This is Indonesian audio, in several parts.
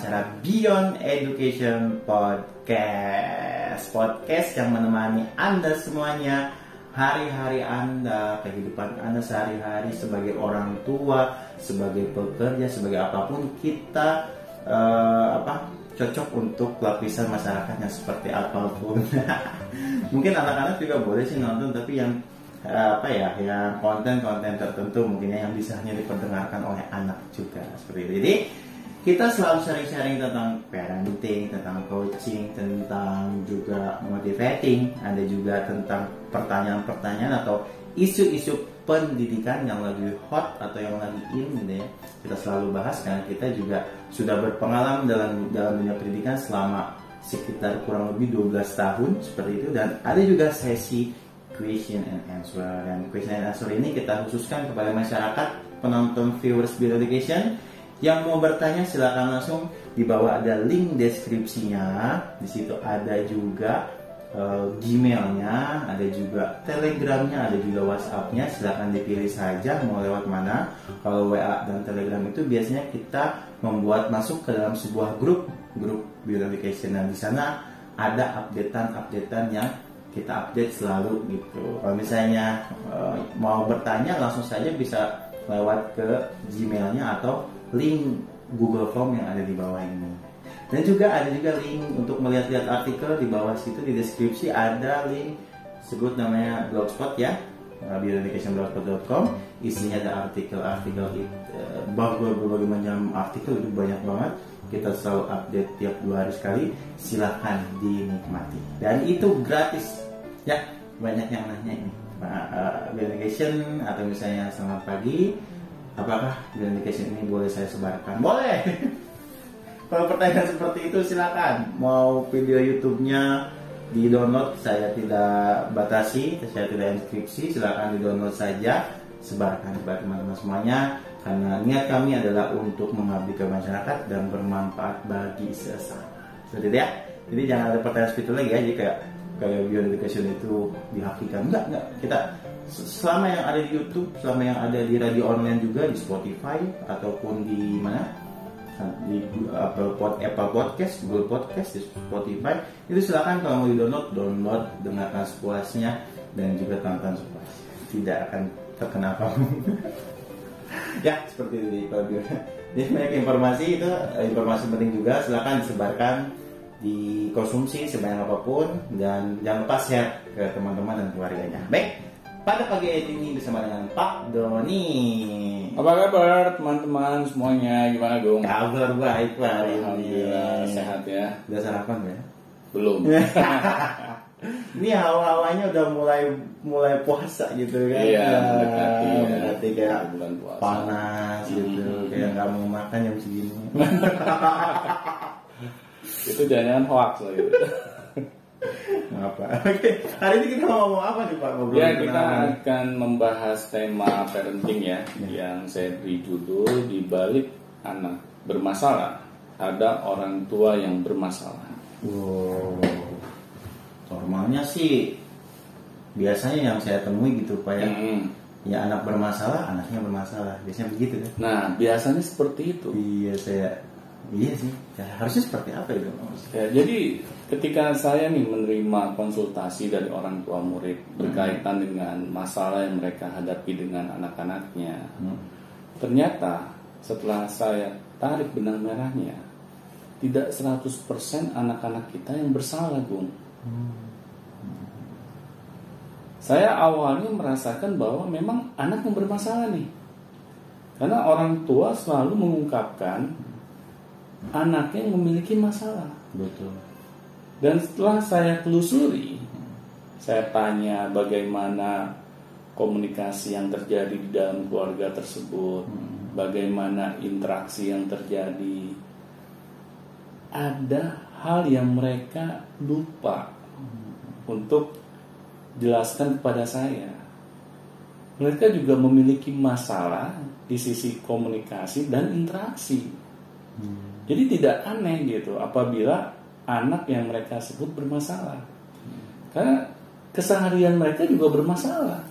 acara Beyond Education Podcast. Podcast yang menemani Anda semuanya hari-hari Anda, kehidupan Anda sehari-hari sebagai orang tua, sebagai pekerja, sebagai apa pun kita uh, apa cocok untuk lapisan masyarakatnya seperti apa pun. Mungkin anak-anak juga boleh sih nonton, tapi yang uh, apa ya, yang konten-konten tertentu mungkin yang bisa hanya diperdengarkan oleh anak juga seperti itu. Jadi kita selalu sharing-sharing tentang parenting, tentang coaching, tentang juga motivating, ada juga tentang pertanyaan-pertanyaan atau isu-isu pendidikan yang lagi hot atau yang lagi in gitu ya. Kita selalu bahas karena kita juga sudah berpengalaman dalam dalam dunia pendidikan selama sekitar kurang lebih 12 tahun seperti itu. Dan ada juga sesi question and answer. Dan question and answer ini kita khususkan kepada masyarakat penonton viewers Bill Education yang mau bertanya silakan langsung di bawah ada link deskripsinya. Di situ ada juga uh, Gmailnya, ada juga Telegramnya, ada juga WhatsAppnya. Silakan dipilih saja mau lewat mana. Kalau WA dan Telegram itu biasanya kita membuat masuk ke dalam sebuah grup grup beautification dan di sana ada updatean-updatean yang kita update selalu gitu. Kalau misalnya uh, mau bertanya langsung saja bisa lewat ke Gmailnya atau link Google Form yang ada di bawah ini. Dan juga ada juga link untuk melihat-lihat artikel di bawah situ di deskripsi ada link sebut namanya blogspot ya bioeducationblogspot.com isinya ada artikel-artikel uh, berbagai macam artikel itu banyak banget. Kita selalu update tiap dua hari sekali. Silahkan dinikmati. Dan itu gratis ya banyak yang nanya ini. Uh, Bioeducation atau misalnya selamat pagi apakah education ini boleh saya sebarkan? Boleh. Kalau pertanyaan seperti itu silakan. Mau video YouTube-nya di download saya tidak batasi, saya tidak inskripsi, silakan di download saja, sebarkan kepada teman-teman semuanya. Karena niat kami adalah untuk mengabdi ke masyarakat dan bermanfaat bagi sesama. Seperti itu ya. Jadi jangan ada pertanyaan seperti itu lagi ya. Jadi kayak education itu dihakikan enggak enggak kita selama yang ada di YouTube, selama yang ada di radio online juga di Spotify ataupun di mana? Di Apple, Pod, Apple Podcast, Google Podcast, di Spotify. Itu silakan kalau mau di download, download dengarkan sepuasnya dan juga tonton sepuasnya. Tidak akan terkena apa ya seperti itu di Jadi banyak informasi itu informasi penting juga. Silakan disebarkan dikonsumsi sebanyak apa pun. Dan jangan lupa share ke teman-teman dan keluarganya. Baik, pada pagi ini bersama dengan Pak Doni. Apa kabar teman-teman semuanya? Gimana Gung? Kabar baik Pak hari. Alhamdulillah sehat ya. Udah sarapan ya? Belum. ini hawa-hawanya udah mulai mulai puasa gitu kan? Iya, mendekati, ya. mendekati kayak bulan puasa. panas gitu, hmm. kayak nggak mau makan jam segini. Itu jangan hoax loh gitu apa? Oke, hari ini kita mau ngomong apa nih Pak? Ngobrol ya, kita akan membahas tema parenting ya, ya. yang saya beri judul di balik anak bermasalah ada orang tua yang bermasalah. Wow. Normalnya sih biasanya yang saya temui gitu Pak ya. Hmm. Ya anak bermasalah, anaknya bermasalah. Biasanya begitu kan? Nah, biasanya seperti itu. Iya, saya Iya sih, ya, harusnya seperti apa itu? Ya, jadi ketika saya nih menerima konsultasi dari orang tua murid berkaitan hmm. dengan masalah yang mereka hadapi dengan anak-anaknya, hmm. ternyata setelah saya tarik benang merahnya, tidak 100% anak-anak kita yang bersalah, Gung. Hmm. Saya awalnya merasakan bahwa memang anak yang bermasalah nih. Karena orang tua selalu mengungkapkan anaknya yang memiliki masalah. Betul. Dan setelah saya telusuri, saya tanya bagaimana komunikasi yang terjadi di dalam keluarga tersebut, hmm. bagaimana interaksi yang terjadi. Ada hal yang mereka lupa hmm. untuk jelaskan kepada saya. Mereka juga memiliki masalah di sisi komunikasi dan interaksi. Hmm jadi tidak aneh gitu apabila anak yang mereka sebut bermasalah. Karena keseharian mereka juga bermasalah.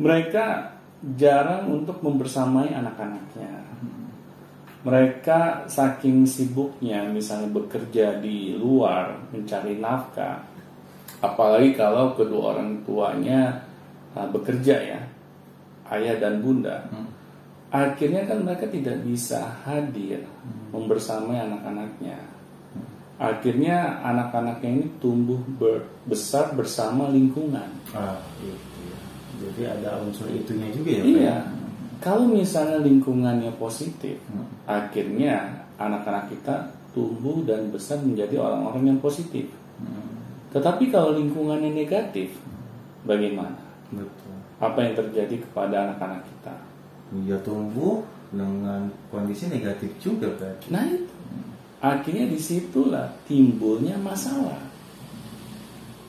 Mereka jarang untuk membersamai anak-anaknya. mereka saking sibuknya misalnya bekerja di luar mencari nafkah apalagi kalau kedua orang tuanya uh, bekerja ya ayah dan bunda Hmm. Akhirnya kan mereka tidak bisa hadir Hmm. membersamai anak-anaknya akhirnya anak-anaknya ini tumbuh ber- besar bersama lingkungan Ah, itu ya. Jadi ada unsur itunya juga ya. Pak, ya? iya kalau misalnya lingkungannya positif Hmm. akhirnya anak-anak kita tumbuh dan besar menjadi orang-orang yang positif Hmm. tetapi kalau lingkungannya negatif bagaimana Betul. apa yang terjadi kepada anak-anak kita Dia tumbuh dengan kondisi negatif juga kan. Nah itu akhirnya di situlah timbulnya masalah.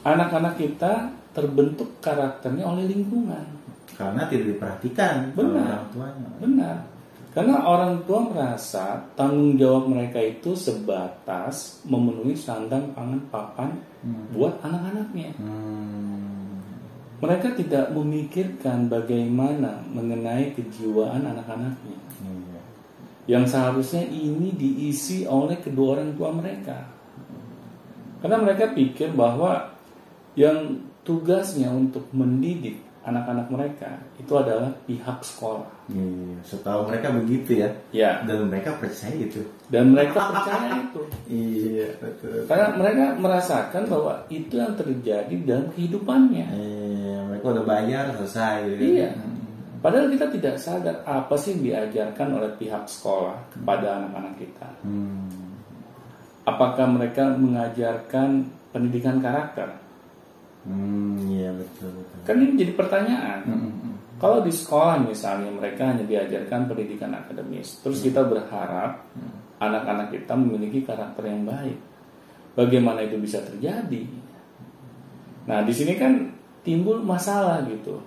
Anak-anak kita terbentuk karakternya oleh lingkungan, Karena tidak diperhatikan Benar. orang tuanya. benar. Karena orang tua merasa tanggung jawab mereka itu sebatas memenuhi sandang pangan papan Hmm. buat anak-anaknya. Hmm. Mereka tidak memikirkan bagaimana mengenai kejiwaan anak-anaknya. Iya. yang seharusnya ini diisi oleh kedua orang tua mereka. Karena mereka pikir bahwa yang tugasnya untuk mendidik anak-anak mereka itu adalah pihak sekolah. Iya. Setahu mereka begitu ya. Ya, Dan mereka percaya itu. dan mereka percaya itu. Iya betul. Karena mereka merasakan bahwa itu yang terjadi dalam kehidupannya. Iya. Mereka udah bayar selesai. gitu. Iya. Padahal kita tidak sadar apa sih yang diajarkan oleh pihak sekolah kepada anak-anak kita. Hmm. Apakah mereka mengajarkan pendidikan karakter? Hmm. Iya betul betul. Kan ini jadi pertanyaan. Hmm. Kalau di sekolah misalnya mereka hanya diajarkan pendidikan akademis, terus kita berharap anak-anak kita memiliki karakter yang baik. Bagaimana itu bisa terjadi? Nah, di sini kan timbul masalah gitu.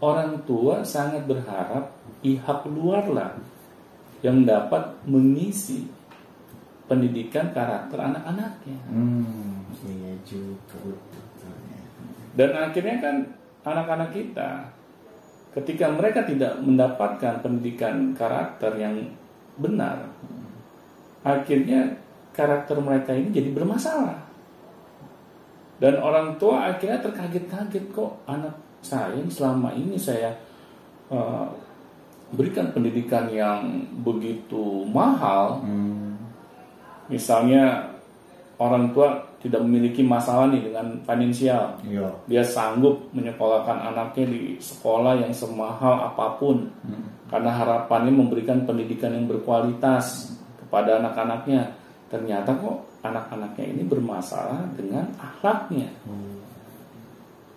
Orang tua sangat berharap pihak luar lah yang dapat mengisi pendidikan karakter anak-anaknya. Hmm. Iya juga. Dan akhirnya kan anak-anak kita ketika mereka tidak mendapatkan pendidikan karakter yang benar, akhirnya karakter mereka ini jadi bermasalah. Dan orang tua akhirnya terkaget-kaget kok anak saya yang selama ini saya eh, berikan pendidikan yang begitu mahal, Hmm. misalnya orang tua tidak memiliki masalah nih dengan finansial, Iya. dia sanggup menyekolahkan anaknya di sekolah yang semahal apa pun Hmm. karena harapannya memberikan pendidikan yang berkualitas kepada anak-anaknya ternyata kok anak-anaknya ini bermasalah dengan akhlaknya Hmm.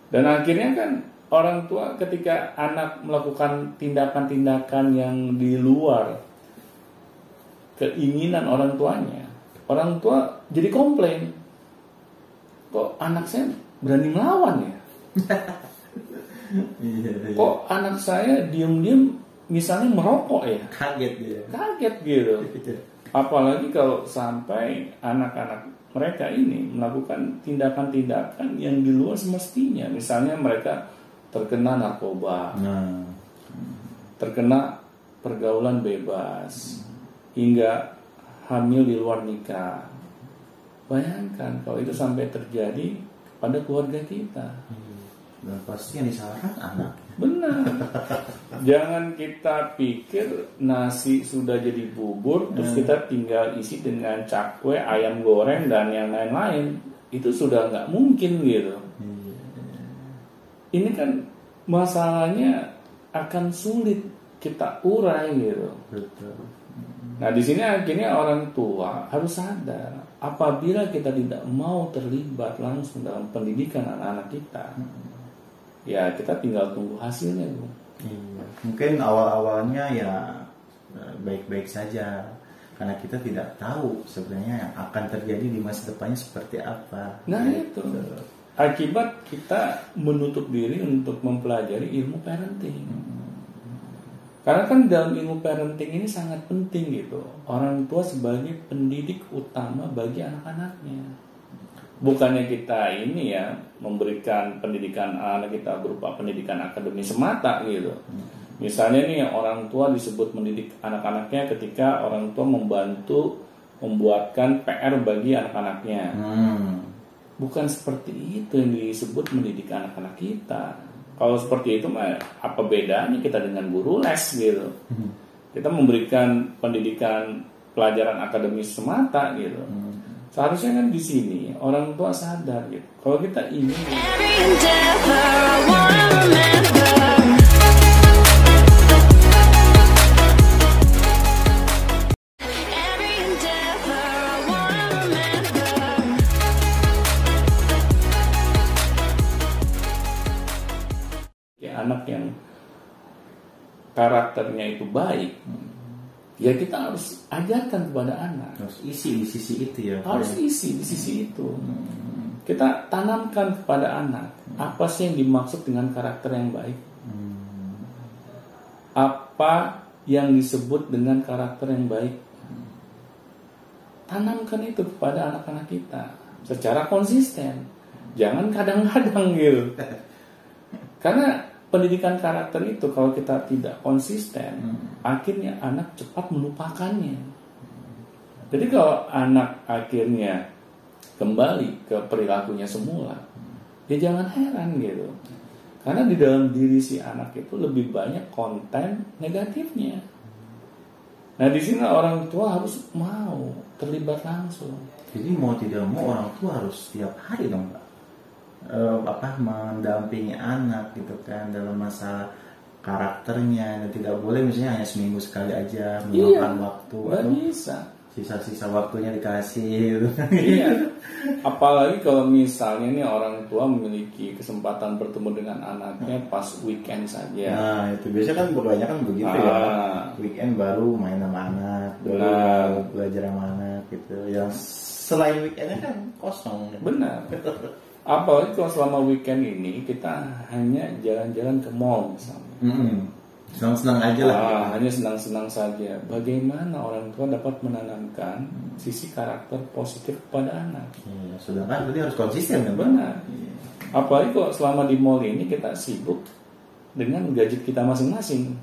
dan akhirnya kan orang tua ketika anak melakukan tindakan-tindakan yang di luar keinginan orang tuanya orang tua jadi komplain kok anak saya berani melawan ya Iya. iya. kok anak saya diem-diem misalnya merokok ya Kaget dia. kaget gitu apalagi kalau sampai anak-anak mereka ini melakukan tindakan-tindakan yang di luar semestinya misalnya mereka terkena narkoba Nah. terkena pergaulan bebas hingga hamil di luar nikah bayangkan kalau itu sampai terjadi pada keluarga kita Dan pasti yang disalahkan anak. Benar. Jangan kita pikir nasi sudah jadi bubur, terus kita tinggal isi dengan cakwe, ayam goreng dan yang lain-lain. Itu sudah nggak mungkin gitu. Ini kan masalahnya akan sulit kita urai gitu. Betul. Nah di sini akhirnya orang tua harus sadar apabila kita tidak mau terlibat langsung dalam pendidikan anak-anak kita, ya kita tinggal tunggu hasilnya, bu. Iya. Mungkin awal-awalnya ya eh, baik-baik saja karena kita tidak tahu sebenarnya yang akan terjadi di masa depannya seperti apa. Nah Gitu. itu akibat kita menutup diri untuk mempelajari ilmu parenting. Karena kan dalam ilmu parenting ini sangat penting gitu. Orang tua sebagai pendidik utama bagi anak-anaknya. Bukannya kita ini ya memberikan pendidikan anak kita berupa pendidikan akademis semata gitu. Misalnya nih orang tua disebut mendidik anak-anaknya ketika orang tua membantu membuatkan PR bagi anak-anaknya. Hmm. Bukan seperti itu yang disebut mendidik anak-anak kita. Kalau seperti itu mah apa bedanya kita dengan guru les gitu. Kita memberikan pendidikan pelajaran akademis semata gitu. Seharusnya kan di sini orang tua sadar gitu. Kalau kita ini karakternya itu baik, ya kita harus ajarkan kepada anak. Harus isi di sisi itu ya. Harus isi di sisi itu. Kita tanamkan kepada anak apa sih yang dimaksud dengan karakter yang baik. Apa yang disebut dengan karakter yang baik. Tanamkan itu kepada anak-anak kita secara konsisten. Jangan kadang-kadang gitu. Karena pendidikan karakter itu kalau kita tidak konsisten, akhirnya anak cepat melupakannya. Jadi kalau anak akhirnya kembali ke perilakunya semula, ya jangan heran gitu. Karena di dalam diri si anak itu lebih banyak konten negatifnya. Nah di sini orang tua harus mau terlibat langsung. Jadi mau tidak mau orang tua harus setiap hari dong Pak. Eh, apa mendampingi anak gitu kan dalam masalah karakternya dan tidak boleh misalnya hanya seminggu sekali aja meluangkan waktu nggak atau bisa. sisa-sisa waktunya dikasih gitu. Iya. Apalagi kalau misalnya nih orang tua memiliki kesempatan bertemu dengan anaknya pas weekend saja. Nah itu biasanya kan kebanyakan begitu Ah. ya. Weekend baru main sama anak, baru Benar. belajar sama anak gitu. Yang selain weekendnya kan kosong. Benar. Apalagi kalau selama weekend ini kita hanya jalan-jalan ke mall misalnya. Mm-mm. Senang-senang aja lah. Ah, hanya senang-senang saja. Bagaimana orang tua dapat menanamkan sisi karakter positif kepada anak? Iya, sedangkan berarti harus konsisten kan? Pak? Benar. Apalagi kalau selama di mall ini kita sibuk dengan gadget kita masing-masing.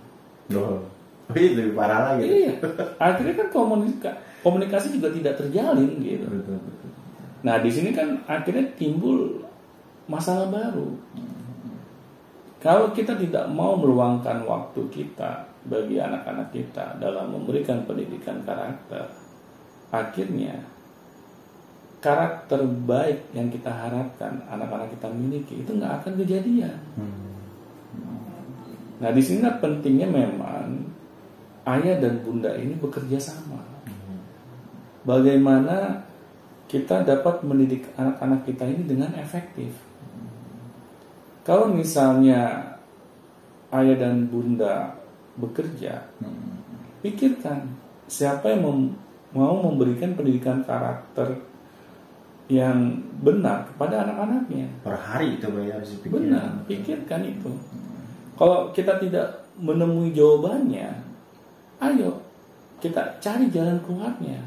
Loh, ini lebih parah lagi. Iya. Akhirnya kan komunika- komunikasi juga tidak terjalin gitu. Betul, betul. Nah di sini kan akhirnya timbul masalah baru. Kalau kita tidak mau meluangkan waktu kita bagi anak-anak kita dalam memberikan pendidikan karakter, akhirnya karakter baik yang kita harapkan anak-anak kita miliki itu nggak akan kejadian. Nah di sini pentingnya memang ayah dan bunda ini bekerja sama. Bagaimana kita dapat mendidik anak-anak kita ini dengan efektif. Kalau misalnya ayah dan bunda bekerja, pikirkan siapa yang mem- mau memberikan pendidikan karakter yang benar kepada anak-anaknya. Per hari itu ya, harus dipikirkan. Benar, pikirkan itu. Kalau kita tidak menemui jawabannya, ayo kita cari jalan keluarnya.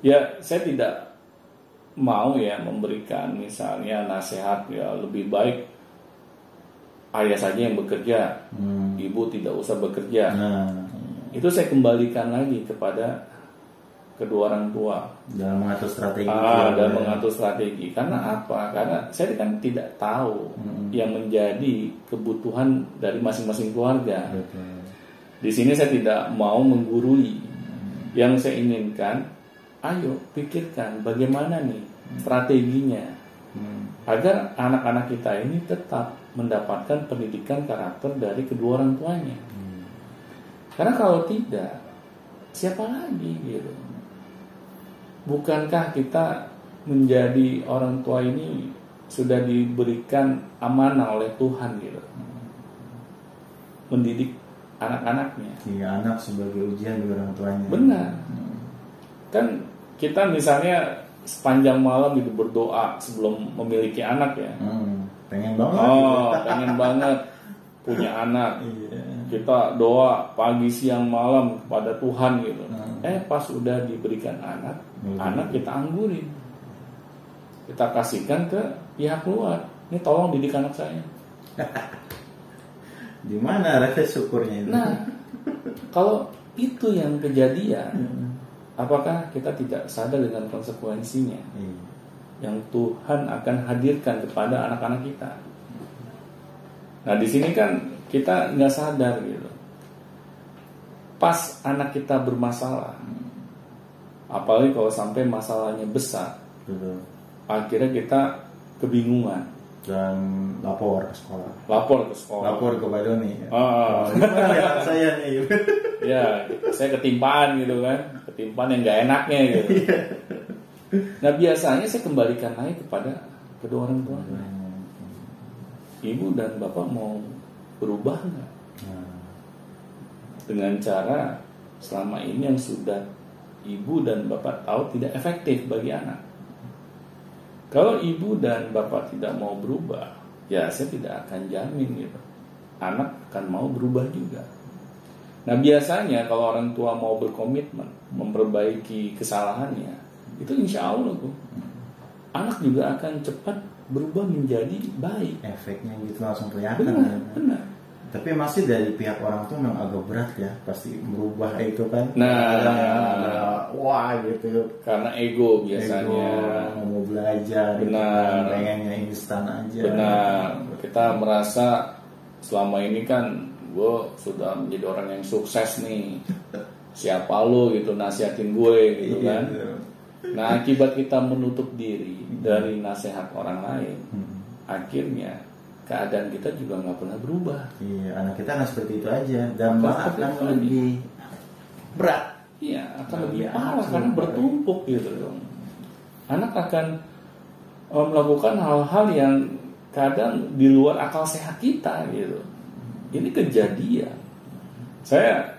Ya, saya tidak mau ya memberikan misalnya nasihat ya lebih baik ayah saja yang bekerja, Hmm. ibu tidak usah bekerja. Nah, Itu saya kembalikan lagi kepada kedua orang tua. dalam mengatur strategi. Ah, keluarga. dan mengatur strategi. Karena apa? Karena saya kan tidak tahu Hmm. yang menjadi kebutuhan dari masing-masing keluarga. Betul. Di sini saya tidak mau menggurui. Yang saya inginkan, ayo pikirkan bagaimana nih strateginya Hmm. agar anak-anak kita ini tetap mendapatkan pendidikan karakter dari kedua orang tuanya. Karena kalau tidak, siapa lagi gitu? Bukankah kita menjadi orang tua ini sudah diberikan amanah oleh Tuhan gitu? Mendidik anak-anaknya. Iya, anak sebagai ujian bagi orang tuanya. Benar. Kan kita misalnya sepanjang malam itu berdoa sebelum memiliki anak ya. Hmm. Pengen banget. Oh, pengen banget punya anak. Iya. Kita doa pagi siang malam kepada Tuhan gitu. Hmm. Eh pas udah diberikan anak, Hmm. anak kita anggurin. Kita kasihkan ke pihak luar. Ini tolong didik anak saya. Di mana rasa syukurnya itu? Nah, kalau itu yang kejadian, apakah kita tidak sadar dengan konsekuensinya Iya. yang Tuhan akan hadirkan kepada anak-anak kita? Nah, di sini kan kita nggak sadar gitu. Pas anak kita bermasalah, apalagi kalau sampai masalahnya besar, Betul. akhirnya kita kebingungan, Dan lapor ke sekolah. lapor ke sekolah. Lapor ke Pak Doni. Ah, Gimana ya saya nih? ya saya ketimpaan gitu kan. Ketimpaan yang gak enaknya gitu. Nah biasanya saya kembalikan lagi kepada kedua orang tua. Ibu dan bapak mau berubah nggak? Nah, dengan cara selama ini yang sudah ibu dan bapak tahu tidak efektif bagi anak kalau ibu dan bapak tidak mau berubah ya saya tidak akan jamin gitu anak akan mau berubah juga Nah biasanya kalau orang tua mau berkomitmen memperbaiki kesalahannya, itu insya Allah tuh anak juga akan cepat berubah menjadi baik. efeknya gitu langsung kelihatan. Benar, ya. benar. Tapi masih dari pihak orang tuh memang agak berat ya, pasti merubah itu kan. Nah. Yang ada, wah gitu. Karena ego biasanya. Ego, mau belajar, gitu Benar. kan, pengennya instan aja. Benar. Kita merasa selama ini kan gue sudah menjadi orang yang sukses nih. Siapa lo gitu nasihatin gue gitu Iya, kan. Nah akibat kita menutup diri dari nasihat orang lain, Hmm. akhirnya keadaan kita juga nggak pernah berubah. Iya, anak kita nggak seperti itu aja, dan akan lebih berat. Iya, akan Nah, lebih iya, parah karena bertumpuk gitu dong. Anak akan eh, melakukan hal-hal yang kadang di luar akal sehat kita gitu. Ini kejadian. Saya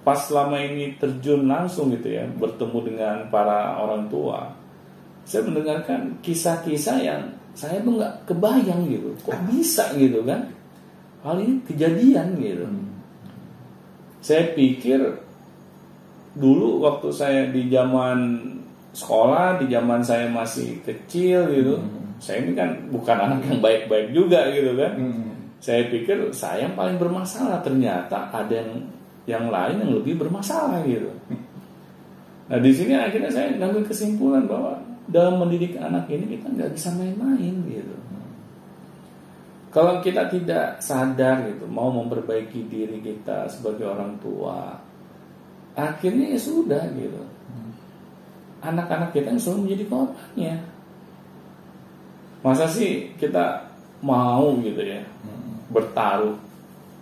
pas selama ini terjun langsung gitu ya, bertemu dengan para orang tua, saya mendengarkan kisah-kisah yang saya tuh nggak kebayang gitu. Kok bisa gitu kan? Hal ini kejadian gitu. Saya pikir dulu waktu saya di zaman sekolah, di zaman saya masih kecil gitu, saya ini kan bukan anak yang baik-baik juga gitu kan. Saya pikir saya yang paling bermasalah, ternyata ada yang yang lain yang lebih bermasalah gitu. Nah di sini akhirnya saya ngambil kesimpulan bahwa dalam mendidik anak ini kita nggak bisa main-main gitu. Kalau kita tidak sadar gitu, mau memperbaiki diri kita sebagai orang tua, akhirnya ya sudah gitu. Anak-anak kita yang selalu menjadi korbannya. Masa sih kita mau gitu ya bertaruh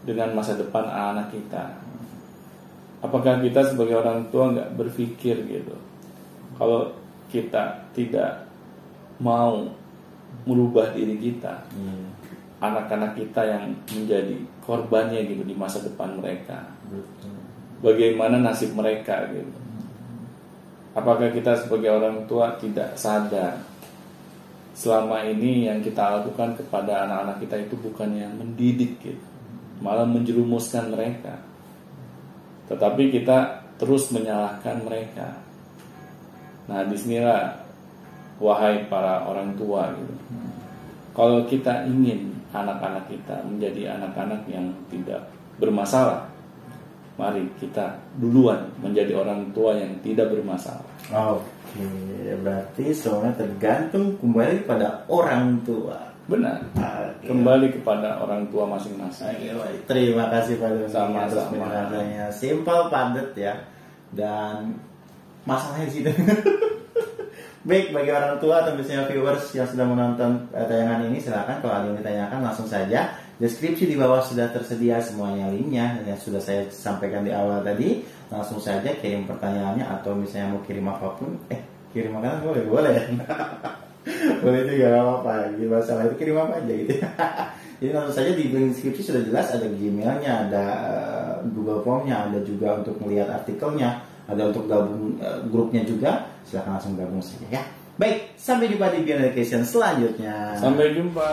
dengan masa depan anak kita? Apakah kita sebagai orang tua nggak berpikir gitu? Kalau kita tidak mau merubah diri kita, Iya, anak-anak kita yang menjadi korbannya gitu di masa depan mereka. betul. Bagaimana nasib mereka gitu. Apakah kita sebagai orang tua tidak sadar selama ini yang kita lakukan kepada anak-anak kita itu bukan yang mendidik gitu, malah menjerumuskan mereka. Tetapi kita terus menyalahkan mereka. Nah, di sinilah wahai para orang tua gitu. Kalau kita ingin anak-anak kita menjadi anak-anak yang tidak bermasalah, mari kita duluan menjadi orang tua yang tidak bermasalah. Oke, berarti semuanya tergantung kembali pada orang tua. Benar. Oke. Kembali kepada orang tua masing-masing. Oke, baik. Terima kasih Pak Doni Sama-sama. Simpel, padat ya. Dan masalahnya sih. Baik, bagi orang tua atau misalnya viewers yang sudah menonton eh, tayangan ini, silakan kalau ada yang ditanyakan langsung saja. Deskripsi di bawah sudah tersedia semuanya linknya yang sudah saya sampaikan di awal tadi. Langsung saja kirim pertanyaannya atau misalnya mau kirim apa pun. Eh, kirim makanan boleh, boleh. boleh juga gak apa-apa. Jadi masalah itu kirim apa aja gitu. Jadi langsung saja di link deskripsi sudah jelas ada Gmailnya, ada eh, Google Formnya, ada juga untuk melihat artikelnya, ada untuk gabung eh, grupnya juga. Silahkan langsung gabung saja ya. Baik, sampai jumpa di Beyond Education selanjutnya. Sampai jumpa.